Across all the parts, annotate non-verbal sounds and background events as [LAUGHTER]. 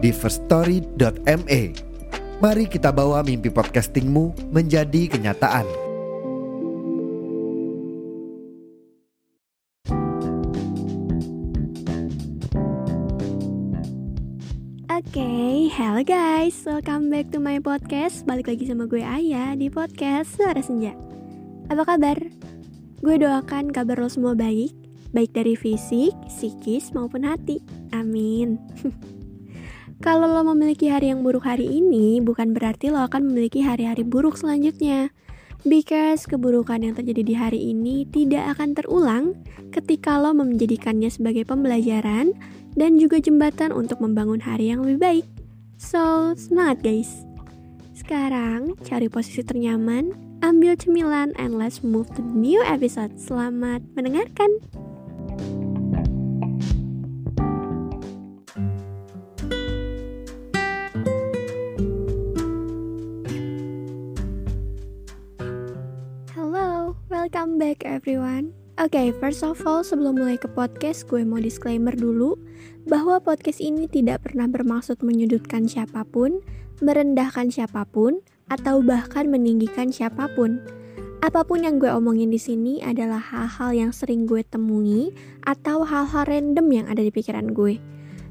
di firststory.me. Mari kita bawa mimpi podcastingmu menjadi kenyataan. Oke, okay, hello guys, welcome back to my podcast Balik lagi sama gue Ayah di podcast Suara Senja Apa kabar? Gue doakan kabar lo semua baik Baik dari fisik, psikis, maupun hati Amin [LAUGHS] Kalau lo memiliki hari yang buruk hari ini Bukan berarti lo akan memiliki hari-hari buruk selanjutnya Because keburukan yang terjadi di hari ini tidak akan terulang ketika lo menjadikannya sebagai pembelajaran dan juga jembatan untuk membangun hari yang lebih baik. So, semangat guys! Sekarang, cari posisi ternyaman, ambil cemilan, and let's move to new episode. Selamat mendengarkan! Everyone. Oke, okay, first of all, sebelum mulai ke podcast, gue mau disclaimer dulu bahwa podcast ini tidak pernah bermaksud menyudutkan siapa pun, merendahkan siapa pun, atau bahkan meninggikan siapa pun. Apa pun yang gue omongin di sini adalah hal-hal yang sering gue temui atau hal-hal random yang ada di pikiran gue.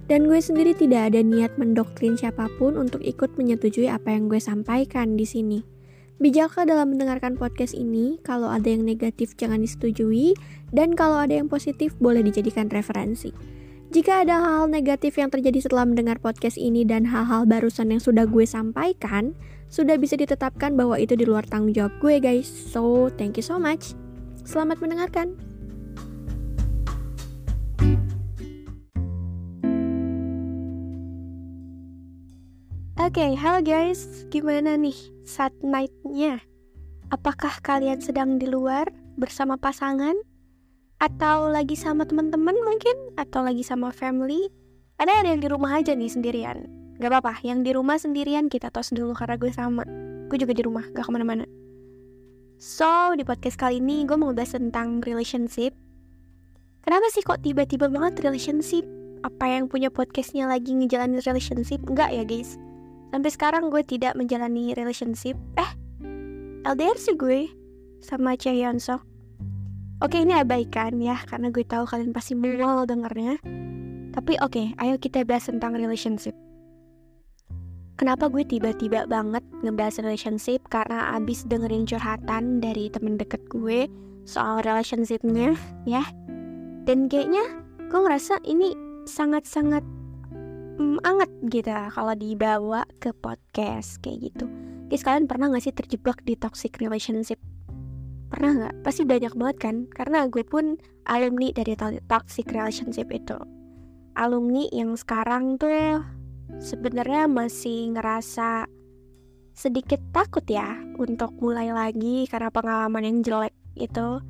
Dan gue sendiri tidak ada niat mendoktrin siapa pun untuk ikut menyetujui apa yang gue sampaikan di sini. Bijaklah dalam mendengarkan podcast ini, kalau ada yang negatif jangan disetujui, dan kalau ada yang positif boleh dijadikan referensi. Jika ada hal-hal negatif yang terjadi setelah mendengar podcast ini dan hal-hal barusan yang sudah gue sampaikan, sudah bisa ditetapkan bahwa itu di luar tanggung jawab gue guys. So, thank you so much. Selamat mendengarkan. Oke, okay, halo guys. Gimana nih saat night-nya? Apakah kalian sedang di luar bersama pasangan? Atau lagi sama teman-teman mungkin? Atau lagi sama family? Ada ada yang di rumah aja nih sendirian. Gak apa-apa, yang di rumah sendirian kita tos dulu karena gue sama. Gue juga di rumah, gak ke mana-mana. So, di podcast kali ini gue mau bahas tentang relationship. Kenapa sih kok tiba-tiba banget relationship? Apa yang punya podcastnya lagi ngejalanin relationship? Enggak ya guys Sampai sekarang gue tidak menjalani relationship. Eh, LDR sih gue sama Chaeyeon Oke ini abaikan ya karena gue tahu kalian pasti mual dengernya. Tapi oke, ayo kita bahas tentang relationship. Kenapa gue tiba-tiba banget ngebahas relationship? Karena abis dengerin curhatan dari temen deket gue soal relationshipnya ya. Dan kayaknya gue ngerasa ini sangat-sangat mm, anget gitu kalau dibawa ke podcast kayak gitu. Guys kalian pernah gak sih terjebak di toxic relationship? Pernah nggak? Pasti banyak banget kan? Karena gue pun alumni dari toxic relationship itu. Alumni yang sekarang tuh sebenarnya masih ngerasa sedikit takut ya untuk mulai lagi karena pengalaman yang jelek itu.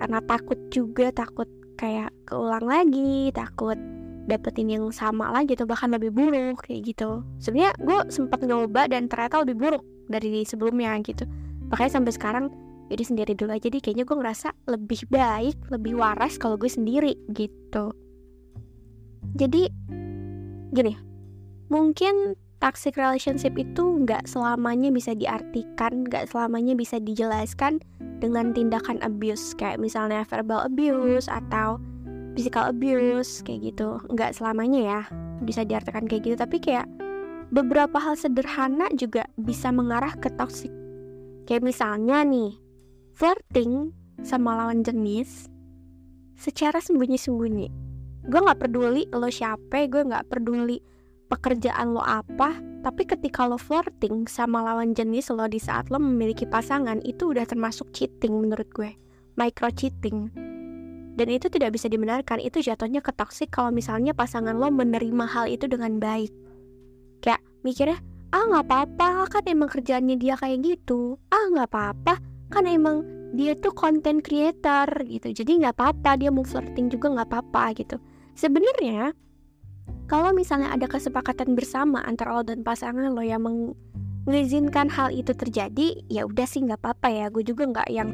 Karena takut juga, takut kayak keulang lagi, takut dapetin yang sama lagi atau bahkan lebih buruk kayak gitu. Sebenarnya gue sempat nyoba dan ternyata lebih buruk dari sebelumnya gitu. Makanya sampai sekarang jadi sendiri dulu aja jadi kayaknya gue ngerasa lebih baik lebih waras kalau gue sendiri gitu. Jadi gini mungkin toxic relationship itu nggak selamanya bisa diartikan nggak selamanya bisa dijelaskan dengan tindakan abuse kayak misalnya verbal abuse atau physical abuse kayak gitu. Nggak selamanya ya bisa diartikan kayak gitu. Tapi kayak beberapa hal sederhana juga bisa mengarah ke toxic. Kayak misalnya nih flirting sama lawan jenis secara sembunyi-sembunyi. Gue nggak peduli lo siapa gue nggak peduli pekerjaan lo apa tapi ketika lo flirting sama lawan jenis lo di saat lo memiliki pasangan itu udah termasuk cheating menurut gue. Micro cheating dan itu tidak bisa dibenarkan. Itu jatuhnya ke toxic kalau misalnya pasangan lo menerima hal itu dengan baik. Mikirnya ah nggak apa-apa kan emang kerjaannya dia kayak gitu. Ah nggak apa-apa kan emang dia tuh content creator gitu. Jadi nggak apa-apa dia mau flirting juga nggak apa-apa gitu. Sebenarnya kalau misalnya ada kesepakatan bersama antara lo dan pasangan lo yang mengizinkan hal itu terjadi ya udah sih nggak apa-apa ya. Gue juga nggak yang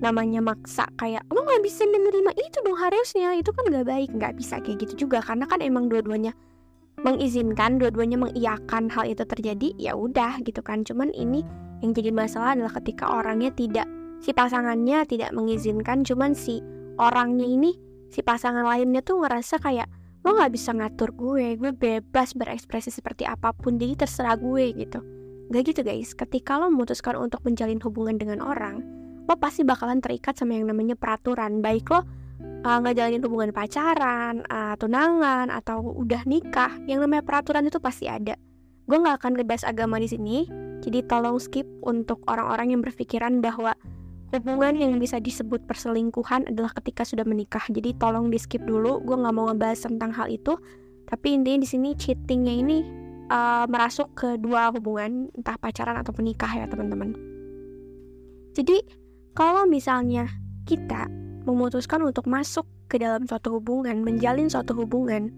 namanya maksa kayak lo nggak bisa menerima itu dong harusnya. Itu kan nggak baik nggak bisa kayak gitu juga karena kan emang dua-duanya mengizinkan dua-duanya mengiyakan hal itu terjadi ya udah gitu kan. Cuman ini yang jadi masalah adalah ketika orangnya tidak si pasangannya tidak mengizinkan cuman si orangnya ini si pasangan lainnya tuh ngerasa kayak lo nggak bisa ngatur gue gue bebas berekspresi seperti apa pun jadi terserah gue gitu. Gak gitu guys. Ketika lo memutuskan untuk menjalin hubungan dengan orang lo pasti bakalan terikat sama yang namanya peraturan baik lo uh, ngejalanin hubungan pacaran, uh, tunangan, atau udah nikah, yang namanya peraturan itu pasti ada. Gue nggak akan ngebahas agama di sini, jadi tolong skip untuk orang-orang yang berpikiran bahwa hubungan yang bisa disebut perselingkuhan adalah ketika sudah menikah. Jadi tolong di skip dulu, gue nggak mau ngebahas tentang hal itu. Tapi intinya di sini cheatingnya ini uh, merasuk ke dua hubungan, entah pacaran atau menikah ya teman-teman. Jadi kalau misalnya kita memutuskan untuk masuk ke dalam suatu hubungan, menjalin suatu hubungan,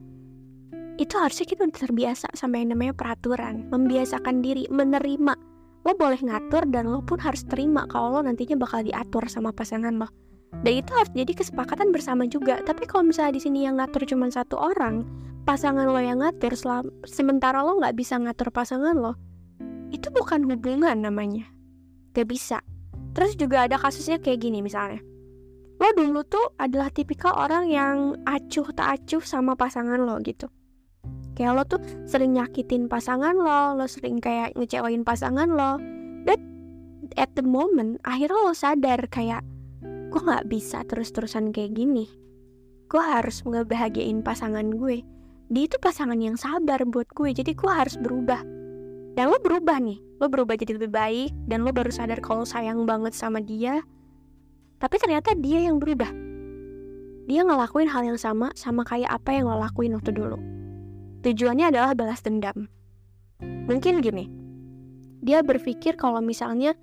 itu harusnya kita udah terbiasa sama yang namanya peraturan, membiasakan diri, menerima. Lo boleh ngatur dan lo pun harus terima kalau lo nantinya bakal diatur sama pasangan lo. Dan itu harus jadi kesepakatan bersama juga. Tapi kalau misalnya di sini yang ngatur cuma satu orang, pasangan lo yang ngatur, selama, sementara lo nggak bisa ngatur pasangan lo, itu bukan hubungan namanya. Gak bisa. Terus juga ada kasusnya kayak gini misalnya. Lo dulu tuh adalah tipikal orang yang acuh tak acuh sama pasangan lo gitu. Kayak lo tuh sering nyakitin pasangan lo lo sering kayak ngecewain pasangan lo. Dan at the moment akhirnya lo sadar kayak gue nggak bisa terus-terusan kayak gini. Gue harus ngebahagiain pasangan gue. Dia itu pasangan yang sabar buat gue jadi gue harus berubah dan lo berubah nih lo berubah jadi lebih baik dan lo baru sadar kalau sayang banget sama dia tapi ternyata dia yang berubah. Dia ngelakuin hal yang sama sama kayak apa yang lo lakuin waktu dulu. Tujuannya adalah balas dendam. Mungkin gini, dia berpikir kalau misalnya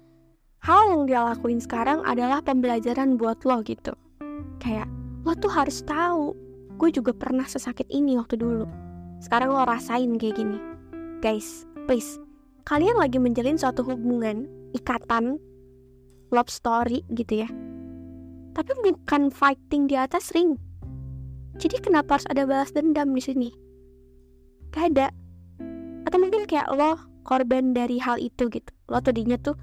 hal yang dia lakuin sekarang adalah pembelajaran buat lo gitu. Kayak, lo tuh harus tahu, gue juga pernah sesakit ini waktu dulu. Sekarang lo rasain kayak gini. Guys, please, kalian lagi menjalin suatu hubungan, ikatan, love story gitu ya tapi bukan fighting di atas ring. Jadi kenapa harus ada balas dendam di sini? Gak ada. Atau mungkin kayak lo korban dari hal itu gitu. Lo tadinya tuh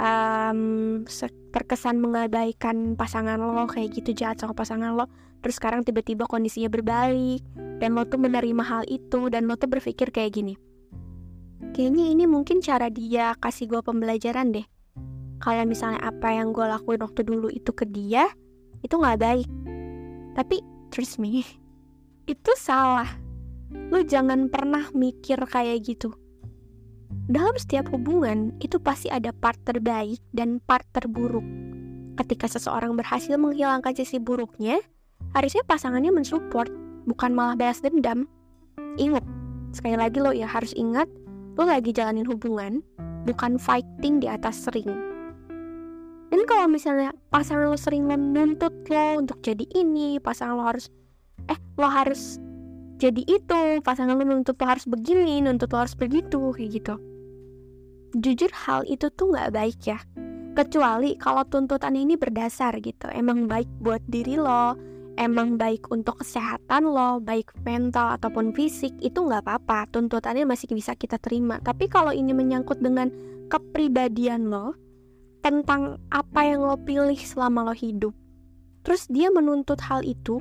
um, terkesan mengabaikan pasangan lo kayak gitu jahat sama pasangan lo. Terus sekarang tiba-tiba kondisinya berbalik dan lo tuh menerima hal itu dan lo tuh berpikir kayak gini. Kayaknya ini mungkin cara dia kasih gue pembelajaran deh. Kalau misalnya apa yang gue lakuin waktu dulu itu ke dia itu nggak baik. Tapi trust me [LAUGHS] itu salah. Lu jangan pernah mikir kayak gitu. Dalam setiap hubungan itu pasti ada part terbaik dan part terburuk. Ketika seseorang berhasil menghilangkan sisi buruknya harusnya pasangannya mensupport bukan malah balas dendam. Ingat sekali lagi lo ya harus ingat lo lagi jalanin hubungan bukan fighting di atas ring. Dan kalau misalnya pasangan lo sering menuntut lo untuk jadi ini pasangan lo harus eh lo harus jadi itu pasangan lo nuntut lo harus begini nuntut lo harus begitu kayak gitu. Jujur hal itu tuh nggak baik ya. Kecuali kalau tuntutan ini berdasar gitu emang baik buat diri lo emang baik untuk kesehatan lo baik mental ataupun fisik itu nggak apa-apa tuntutannya masih bisa kita terima tapi kalau ini menyangkut dengan kepribadian lo tentang apa yang lo pilih selama lo hidup. Terus dia menuntut hal itu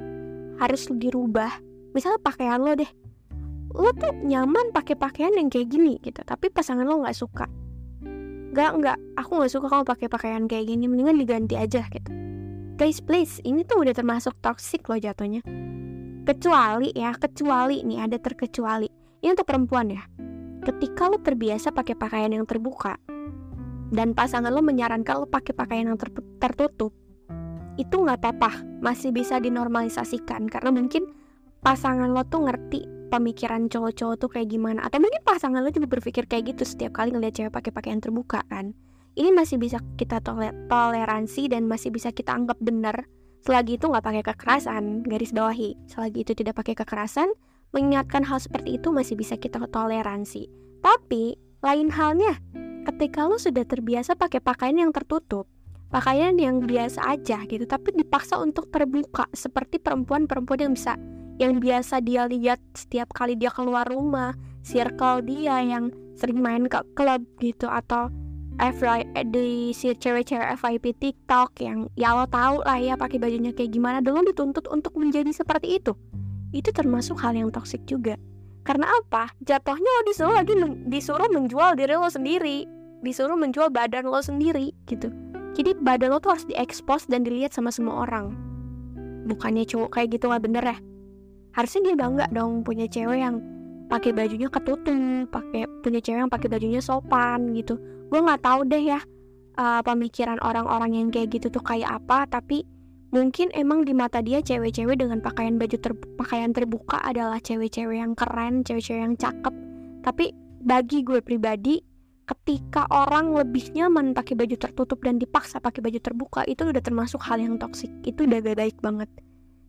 harus dirubah. Misalnya pakaian lo deh. Lo tuh nyaman pakai pakaian yang kayak gini gitu, tapi pasangan lo nggak suka. Gak, nggak, aku nggak suka kamu pakai pakaian kayak gini, mendingan diganti aja gitu. Guys, please, ini tuh udah termasuk toxic lo jatuhnya. Kecuali ya, kecuali nih ada terkecuali. Ini untuk perempuan ya. Ketika lo terbiasa pakai pakaian yang terbuka, dan pasangan lo menyarankan lo pakai pakaian yang ter tertutup, itu nggak apa-apa, masih bisa dinormalisasikan karena mungkin pasangan lo tuh ngerti pemikiran cowok-cowok tuh kayak gimana atau mungkin pasangan lo juga berpikir kayak gitu setiap kali ngeliat cewek pakai pakaian terbuka kan ini masih bisa kita toler toleransi dan masih bisa kita anggap benar. Selagi itu nggak pakai kekerasan garis bawahi. Selagi itu tidak pakai kekerasan mengingatkan hal seperti itu masih bisa kita toleransi. Tapi lain halnya ketika lo sudah terbiasa pakai pakaian yang tertutup pakaian yang biasa aja gitu tapi dipaksa untuk terbuka seperti perempuan-perempuan yang bisa yang biasa dia lihat setiap kali dia keluar rumah, circle dia yang sering main ke klub gitu atau FY, di si cewek-cewek FYP TikTok yang ya lo tahu lah ya pakai bajunya kayak gimana lo dituntut untuk menjadi seperti itu. Itu termasuk hal yang toksik juga. Karena apa? Jatuhnya lo disuruh lagi disuruh menjual diri lo sendiri, disuruh menjual badan lo sendiri gitu. Jadi badan lo tuh harus diekspos dan dilihat sama semua orang. Bukannya cowok kayak gitu nggak bener ya? harusnya dia bangga dong punya cewek yang pakai bajunya ketutup pakai punya cewek yang pakai bajunya sopan gitu gue nggak tahu deh ya uh, pemikiran orang-orang yang kayak gitu tuh kayak apa tapi mungkin emang di mata dia cewek-cewek dengan pakaian baju ter pakaian terbuka adalah cewek-cewek yang keren cewek-cewek yang cakep. Tapi bagi gue pribadi ketika orang lebih nyaman pakai baju tertutup dan dipaksa pakai baju terbuka itu udah termasuk hal yang toksik. Itu udah gak baik banget.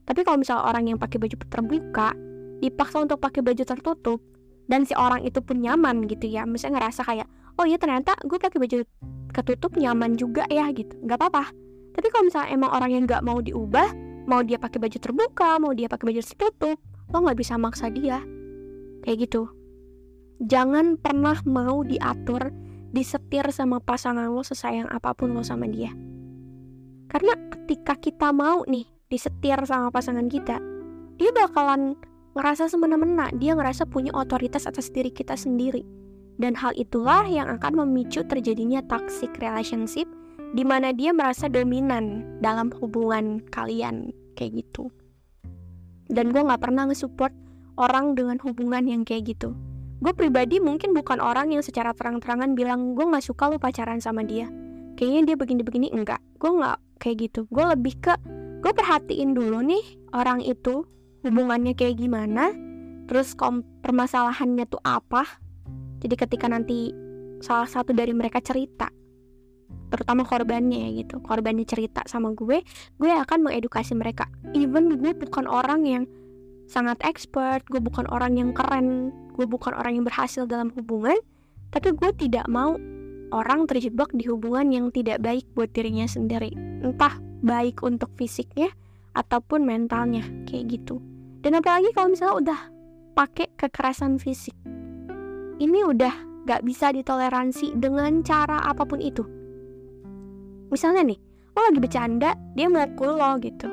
Tapi kalau misalnya orang yang pakai baju terbuka dipaksa untuk pakai baju tertutup dan si orang itu pun nyaman gitu ya, misalnya ngerasa kayak oh iya ternyata gue pakai baju ketutup nyaman juga ya gitu, nggak apa-apa. Tapi kalau misalnya emang orang yang nggak mau diubah, mau dia pakai baju terbuka, mau dia pakai baju tertutup, lo nggak bisa maksa dia. Kayak gitu. Jangan pernah mau diatur, disetir sama pasangan lo sesayang apa pun lo sama dia. Karena ketika kita mau nih disetir sama pasangan kita, dia bakalan ngerasa semena-mena, dia ngerasa punya otoritas atas diri kita sendiri. Dan hal itulah yang akan memicu terjadinya toxic relationship di mana dia merasa dominan dalam hubungan kalian kayak gitu. Dan gue gak pernah nge-support orang dengan hubungan yang kayak gitu. Gue pribadi mungkin bukan orang yang secara terang-terangan bilang gue gak suka lo pacaran sama dia. Kayaknya dia begini-begini enggak. Gue gak kayak gitu. Gue lebih ke gue perhatiin dulu nih orang itu hubungannya kayak gimana terus kom permasalahannya tuh apa jadi ketika nanti salah satu dari mereka cerita terutama korbannya ya gitu korbannya cerita sama gue gue akan mengedukasi mereka. Even gue bukan orang yang sangat expert gue bukan orang yang keren gue bukan orang yang berhasil dalam hubungan tapi gue tidak mau orang terjebak di hubungan yang tidak baik buat dirinya sendiri. Entah baik untuk fisiknya ataupun mentalnya kayak gitu. Dan apalagi kalau misalnya udah pakai kekerasan fisik ini udah gak bisa ditoleransi dengan cara apa pun itu. Misalnya nih lo lagi bercanda dia mukul lo gitu.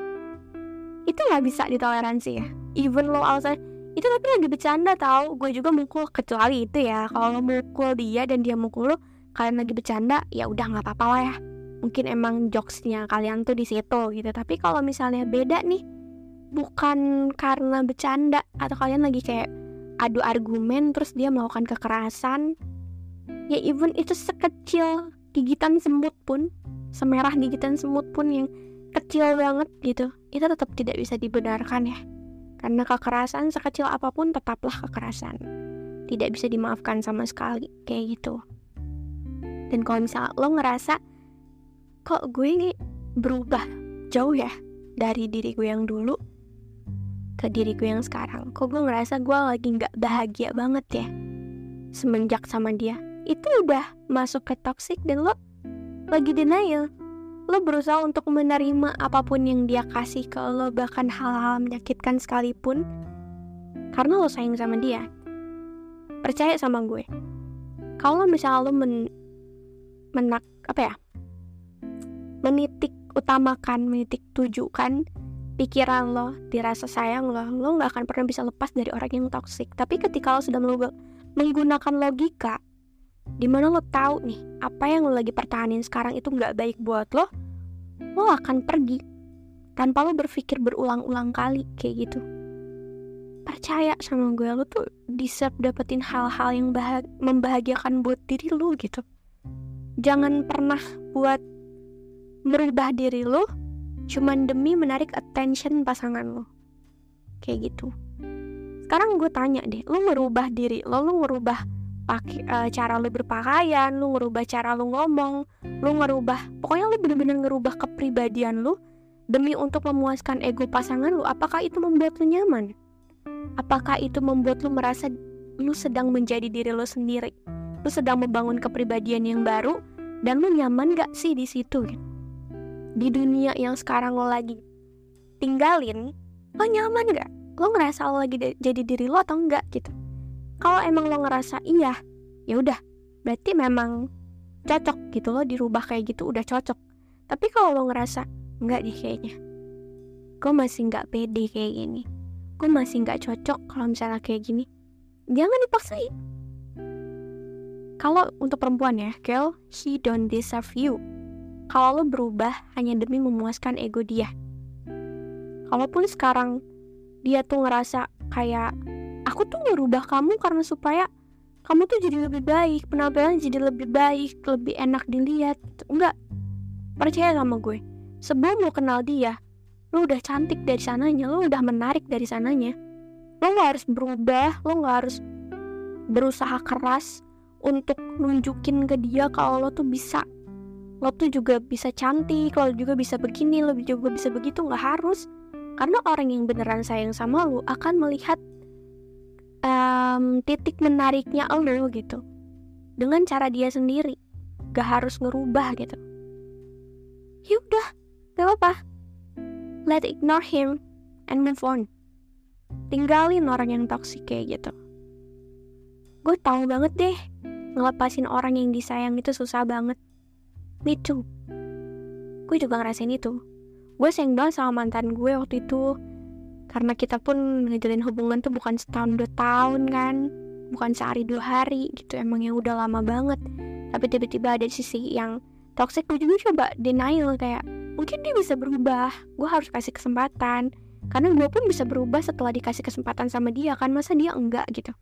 Itu gak bisa ditoleransi ya? Even lo alasan itu tapi lagi bercanda tau gue juga mukul. Kecuali itu ya kalau lo mukul dia dan dia mukul lo kalian lagi bercanda ya udah nggak apa-apa lah ya. Mungkin emang jokesnya kalian tuh di situ gitu. Tapi kalau misalnya beda nih bukan karena bercanda atau kalian lagi kayak adu argumen terus dia melakukan kekerasan. Ya even itu sekecil gigitan semut pun semerah gigitan semut pun yang kecil banget gitu itu tetap tidak bisa dibenarkan ya. Karena kekerasan sekecil apa pun tetaplah kekerasan. Tidak bisa dimaafkan sama sekali kayak gitu. Dan kalau misalnya lo ngerasa kok gue ini berubah jauh ya dari diri gue yang dulu ke diri gue yang sekarang. Kok gue ngerasa gue lagi nggak bahagia banget ya? Semenjak sama dia itu udah masuk ke toxic dan lo lagi denial. Lo berusaha untuk menerima apa pun yang dia kasih ke lo bahkan hal-hal menyakitkan sekalipun karena lo sayang sama dia. Percaya sama gue. Kalau misalnya lo men menak apa ya? Menitik utamakan, menitik tujukan pikiran lo, dirasa sayang lo, lo nggak akan pernah bisa lepas dari orang yang toksik. Tapi ketika lo sudah menggunakan logika, di mana lo tahu nih apa yang lo lagi pertahanin sekarang itu nggak baik buat lo, lo akan pergi tanpa lo berpikir berulang-ulang kali kayak gitu. Percaya sama gue, lo tuh deserve dapetin hal-hal yang membahagiakan buat diri lo gitu. Jangan pernah buat merubah diri lo cuman demi menarik attention pasangan lo. Kayak gitu. Sekarang gue tanya deh lu ngerubah diri lo ngerubah pakai uh, cara lu berpakaian lu ngerubah cara lu ngomong lu ngerubah pokoknya lu bener-bener ngerubah kepribadian lu demi untuk memuaskan ego pasangan lu apakah itu membuat lu nyaman? Apakah itu membuat lu merasa lu sedang menjadi diri lu sendiri? Lu sedang membangun kepribadian yang baru dan lu nyaman gak sih di situ di dunia yang sekarang lo lagi tinggalin lo nyaman gak lo ngerasa lo lagi jadi diri lo atau enggak gitu. Kalau emang lo ngerasa iya ya udah berarti memang cocok gitu lo dirubah kayak gitu udah cocok. Tapi kalau lo ngerasa enggak deh kayaknya gue masih nggak pede kayak gini gue masih nggak cocok kalau misalnya kayak gini jangan dipaksain. Kalau untuk perempuan ya girl he don't deserve you kalau lo berubah hanya demi memuaskan ego dia. Kalaupun sekarang dia tuh ngerasa kayak aku tuh ngerubah kamu karena supaya kamu tuh jadi lebih baik penampilan jadi lebih baik lebih enak dilihat. Enggak. Percaya sama gue sebelum lo kenal dia lo udah cantik dari sananya lo udah menarik dari sananya. Lo gak harus berubah lo gak harus berusaha keras untuk nunjukin ke dia kalau lo tuh bisa lo tuh juga bisa cantik lo juga bisa begini lo juga bisa begitu nggak harus karena orang yang beneran sayang sama lu akan melihat um, titik menariknya lu gitu. Dengan cara dia sendiri. Gak harus ngerubah gitu. Yaudah, gak apa-apa. Let ignore him and move on. Tinggalin orang yang toxic kayak gitu. Gue tahu banget deh, ngelepasin orang yang disayang itu susah banget. Me too. Gue juga ngerasain itu. Gue sayang banget sama mantan gue waktu itu. Karena kita pun ngejalin hubungan tuh bukan setahun dua tahun kan. Bukan sehari dua hari gitu. Emang yang udah lama banget. Tapi tiba-tiba ada sisi yang toxic gue juga coba denial. Kayak mungkin dia bisa berubah. Gue harus kasih kesempatan. Karena gue pun bisa berubah setelah dikasih kesempatan sama dia kan. Masa dia enggak gitu?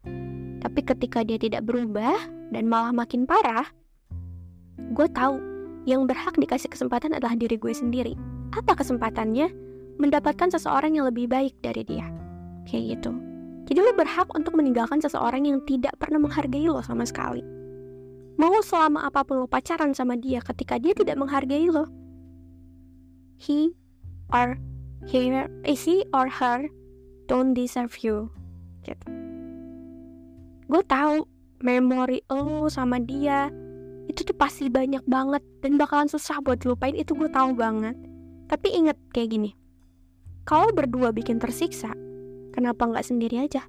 Tapi ketika dia tidak berubah dan malah makin parah gue tahu yang berhak dikasih kesempatan adalah diri gue sendiri apa kesempatannya? Mendapatkan seseorang yang lebih baik dari dia. Kayak gitu. Jadi lo berhak untuk meninggalkan seseorang yang tidak pernah menghargai lo sama sekali. Mau selama apa pun lo pacaran sama dia ketika dia tidak menghargai lo, he or he, eh, he or her don't deserve you. Gitu. Gue tahu memori lo sama dia itu tuh pasti banyak banget dan bakalan susah buat lupain itu gue tahu banget tapi inget kayak gini, kalau berdua bikin tersiksa, kenapa nggak sendiri aja?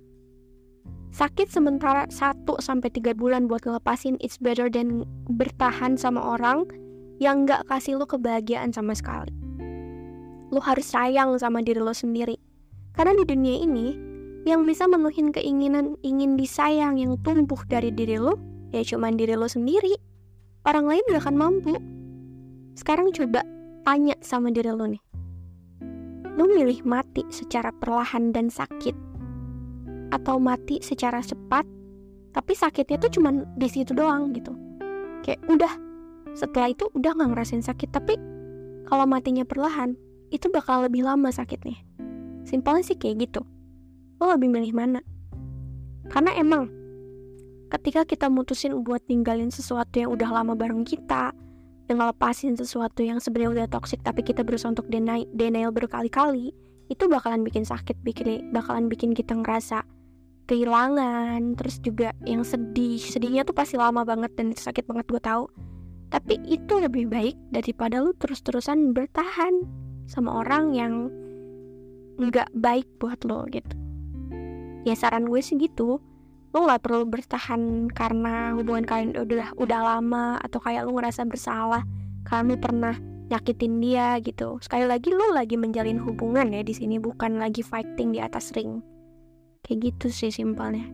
Sakit sementara 1-3 bulan buat ngelepasin it's better than bertahan sama orang yang nggak kasih lo kebahagiaan sama sekali. Lo harus sayang sama diri lo sendiri. Karena di dunia ini, yang bisa menuhin keinginan ingin disayang yang tumbuh dari diri lo, ya cuman diri lo sendiri. Orang lain gak akan mampu. Sekarang coba tanya sama diri lo nih. Lo milih mati secara perlahan dan sakit atau mati secara cepat tapi sakitnya tuh cuman di situ doang gitu. Kayak udah setelah itu udah nggak ngerasain sakit tapi kalau matinya perlahan itu bakal lebih lama sakitnya. Simpelnya sih kayak gitu. Lo lebih milih mana? Karena emang ketika kita mutusin buat ninggalin sesuatu yang udah lama bareng kita dan ngelepasin sesuatu yang sebenarnya udah toxic tapi kita berusaha untuk deny, denial berkali-kali itu bakalan bikin sakit bikin bakalan bikin kita ngerasa kehilangan terus juga yang sedih. Sedihnya tuh pasti lama banget dan sakit banget gue tahu. Tapi itu lebih baik daripada lu terus-terusan bertahan sama orang yang nggak baik buat lo gitu. Ya saran gue sih gitu lo nggak perlu bertahan karena hubungan kalian udah udah lama atau kayak lo ngerasa bersalah. Karena pernah nyakitin dia gitu. Sekali lagi lo lagi menjalin hubungan ya di sini bukan lagi fighting di atas ring. Kayak gitu sih simpelnya.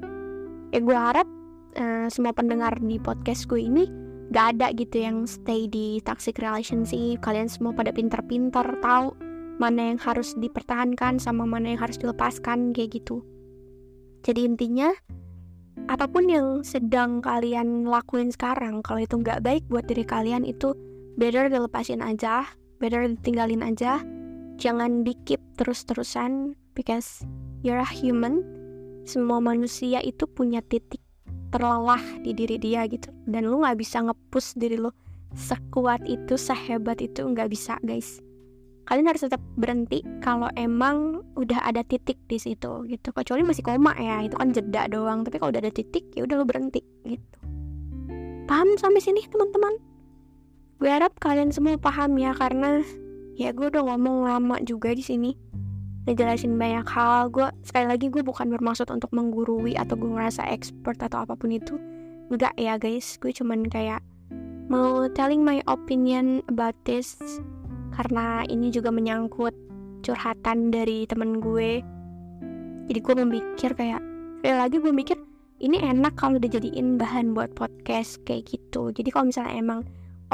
Ya gue harap uh, semua pendengar di podcast gue ini gak ada gitu yang stay di toxic relationship. Kalian semua pada pinter-pinter tahu mana yang harus dipertahankan sama mana yang harus dilepaskan kayak gitu. Jadi intinya apa pun yang sedang kalian lakuin sekarang kalau itu nggak baik buat diri kalian itu better dilepasin aja better ditinggalin aja. Jangan di terus-terusan because you're a human. Semua manusia itu punya titik terlelah di diri dia gitu. Dan lu nggak bisa ngepus diri lu sekuat itu sehebat itu nggak bisa guys kalian harus tetap berhenti kalau emang udah ada titik di situ gitu. Kecuali masih koma ya itu kan jeda doang. Tapi kalau udah ada titik ya udah lu berhenti gitu. Paham sampai sini teman-teman? Gue harap kalian semua paham ya karena ya gue udah ngomong lama juga di sini. Ngejelasin banyak hal. Gue sekali lagi gue bukan bermaksud untuk menggurui atau gue ngerasa expert atau apa pun itu. Enggak ya guys. Gue cuman kayak mau telling my opinion about this karena ini juga menyangkut curhatan dari temen gue. Jadi gue memikir kayak sekali lagi gue mikir ini enak kalau dijadiin bahan buat podcast kayak gitu. Jadi kalau misalnya emang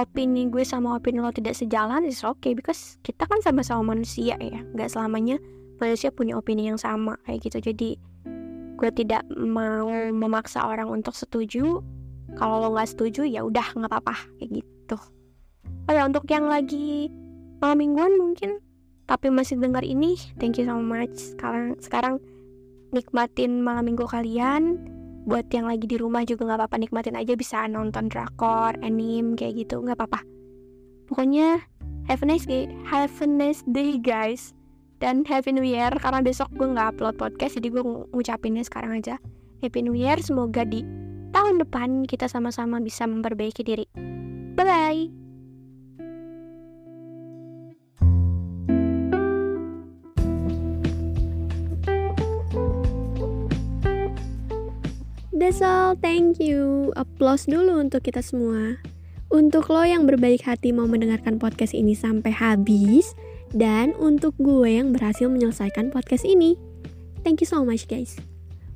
opini gue sama opini lo tidak sejalan is okay because kita kan sama-sama manusia ya. Nggak selamanya manusia punya opini yang sama kayak gitu. Jadi gue tidak mau memaksa orang untuk setuju. Kalau lo nggak setuju ya udah nggak apa-apa kayak gitu. Oh ya untuk yang lagi malam mingguan mungkin. Tapi masih dengar ini thank you so much. Sekarang sekarang nikmatin malam minggu kalian. Buat yang lagi di rumah juga nggak apa-apa nikmatin aja. Bisa nonton drakor anime kayak gitu nggak apa-apa. Pokoknya have a nice day have a nice day guys. Dan Happy New Year karena besok gue nggak upload podcast jadi gue ngucapinnya sekarang aja. Happy New Year semoga di tahun depan kita sama-sama bisa memperbaiki diri. Bye bye That's all, thank you. Applause dulu untuk kita semua. Untuk lo yang berbaik hati mau mendengarkan podcast ini sampai habis, dan untuk gue yang berhasil menyelesaikan podcast ini. Thank you so much guys.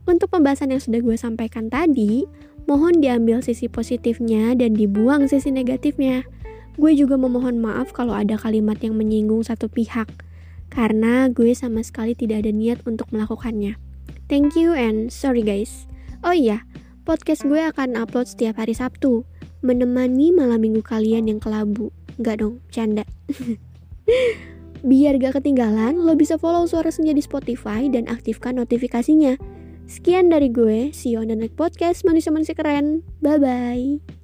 Untuk pembahasan yang sudah gue sampaikan tadi, mohon diambil sisi positifnya dan dibuang sisi negatifnya. Gue juga memohon maaf kalau ada kalimat yang menyinggung satu pihak, karena gue sama sekali tidak ada niat untuk melakukannya. Thank you and sorry guys. Oh iya, podcast gue akan upload setiap hari Sabtu, menemani malam minggu kalian yang kelabu. Enggak dong, canda. [LAUGHS] Biar gak ketinggalan, lo bisa follow Suara Senja di Spotify dan aktifkan notifikasinya. Sekian dari gue, see you on the next podcast manusia-manusia keren. Bye-bye.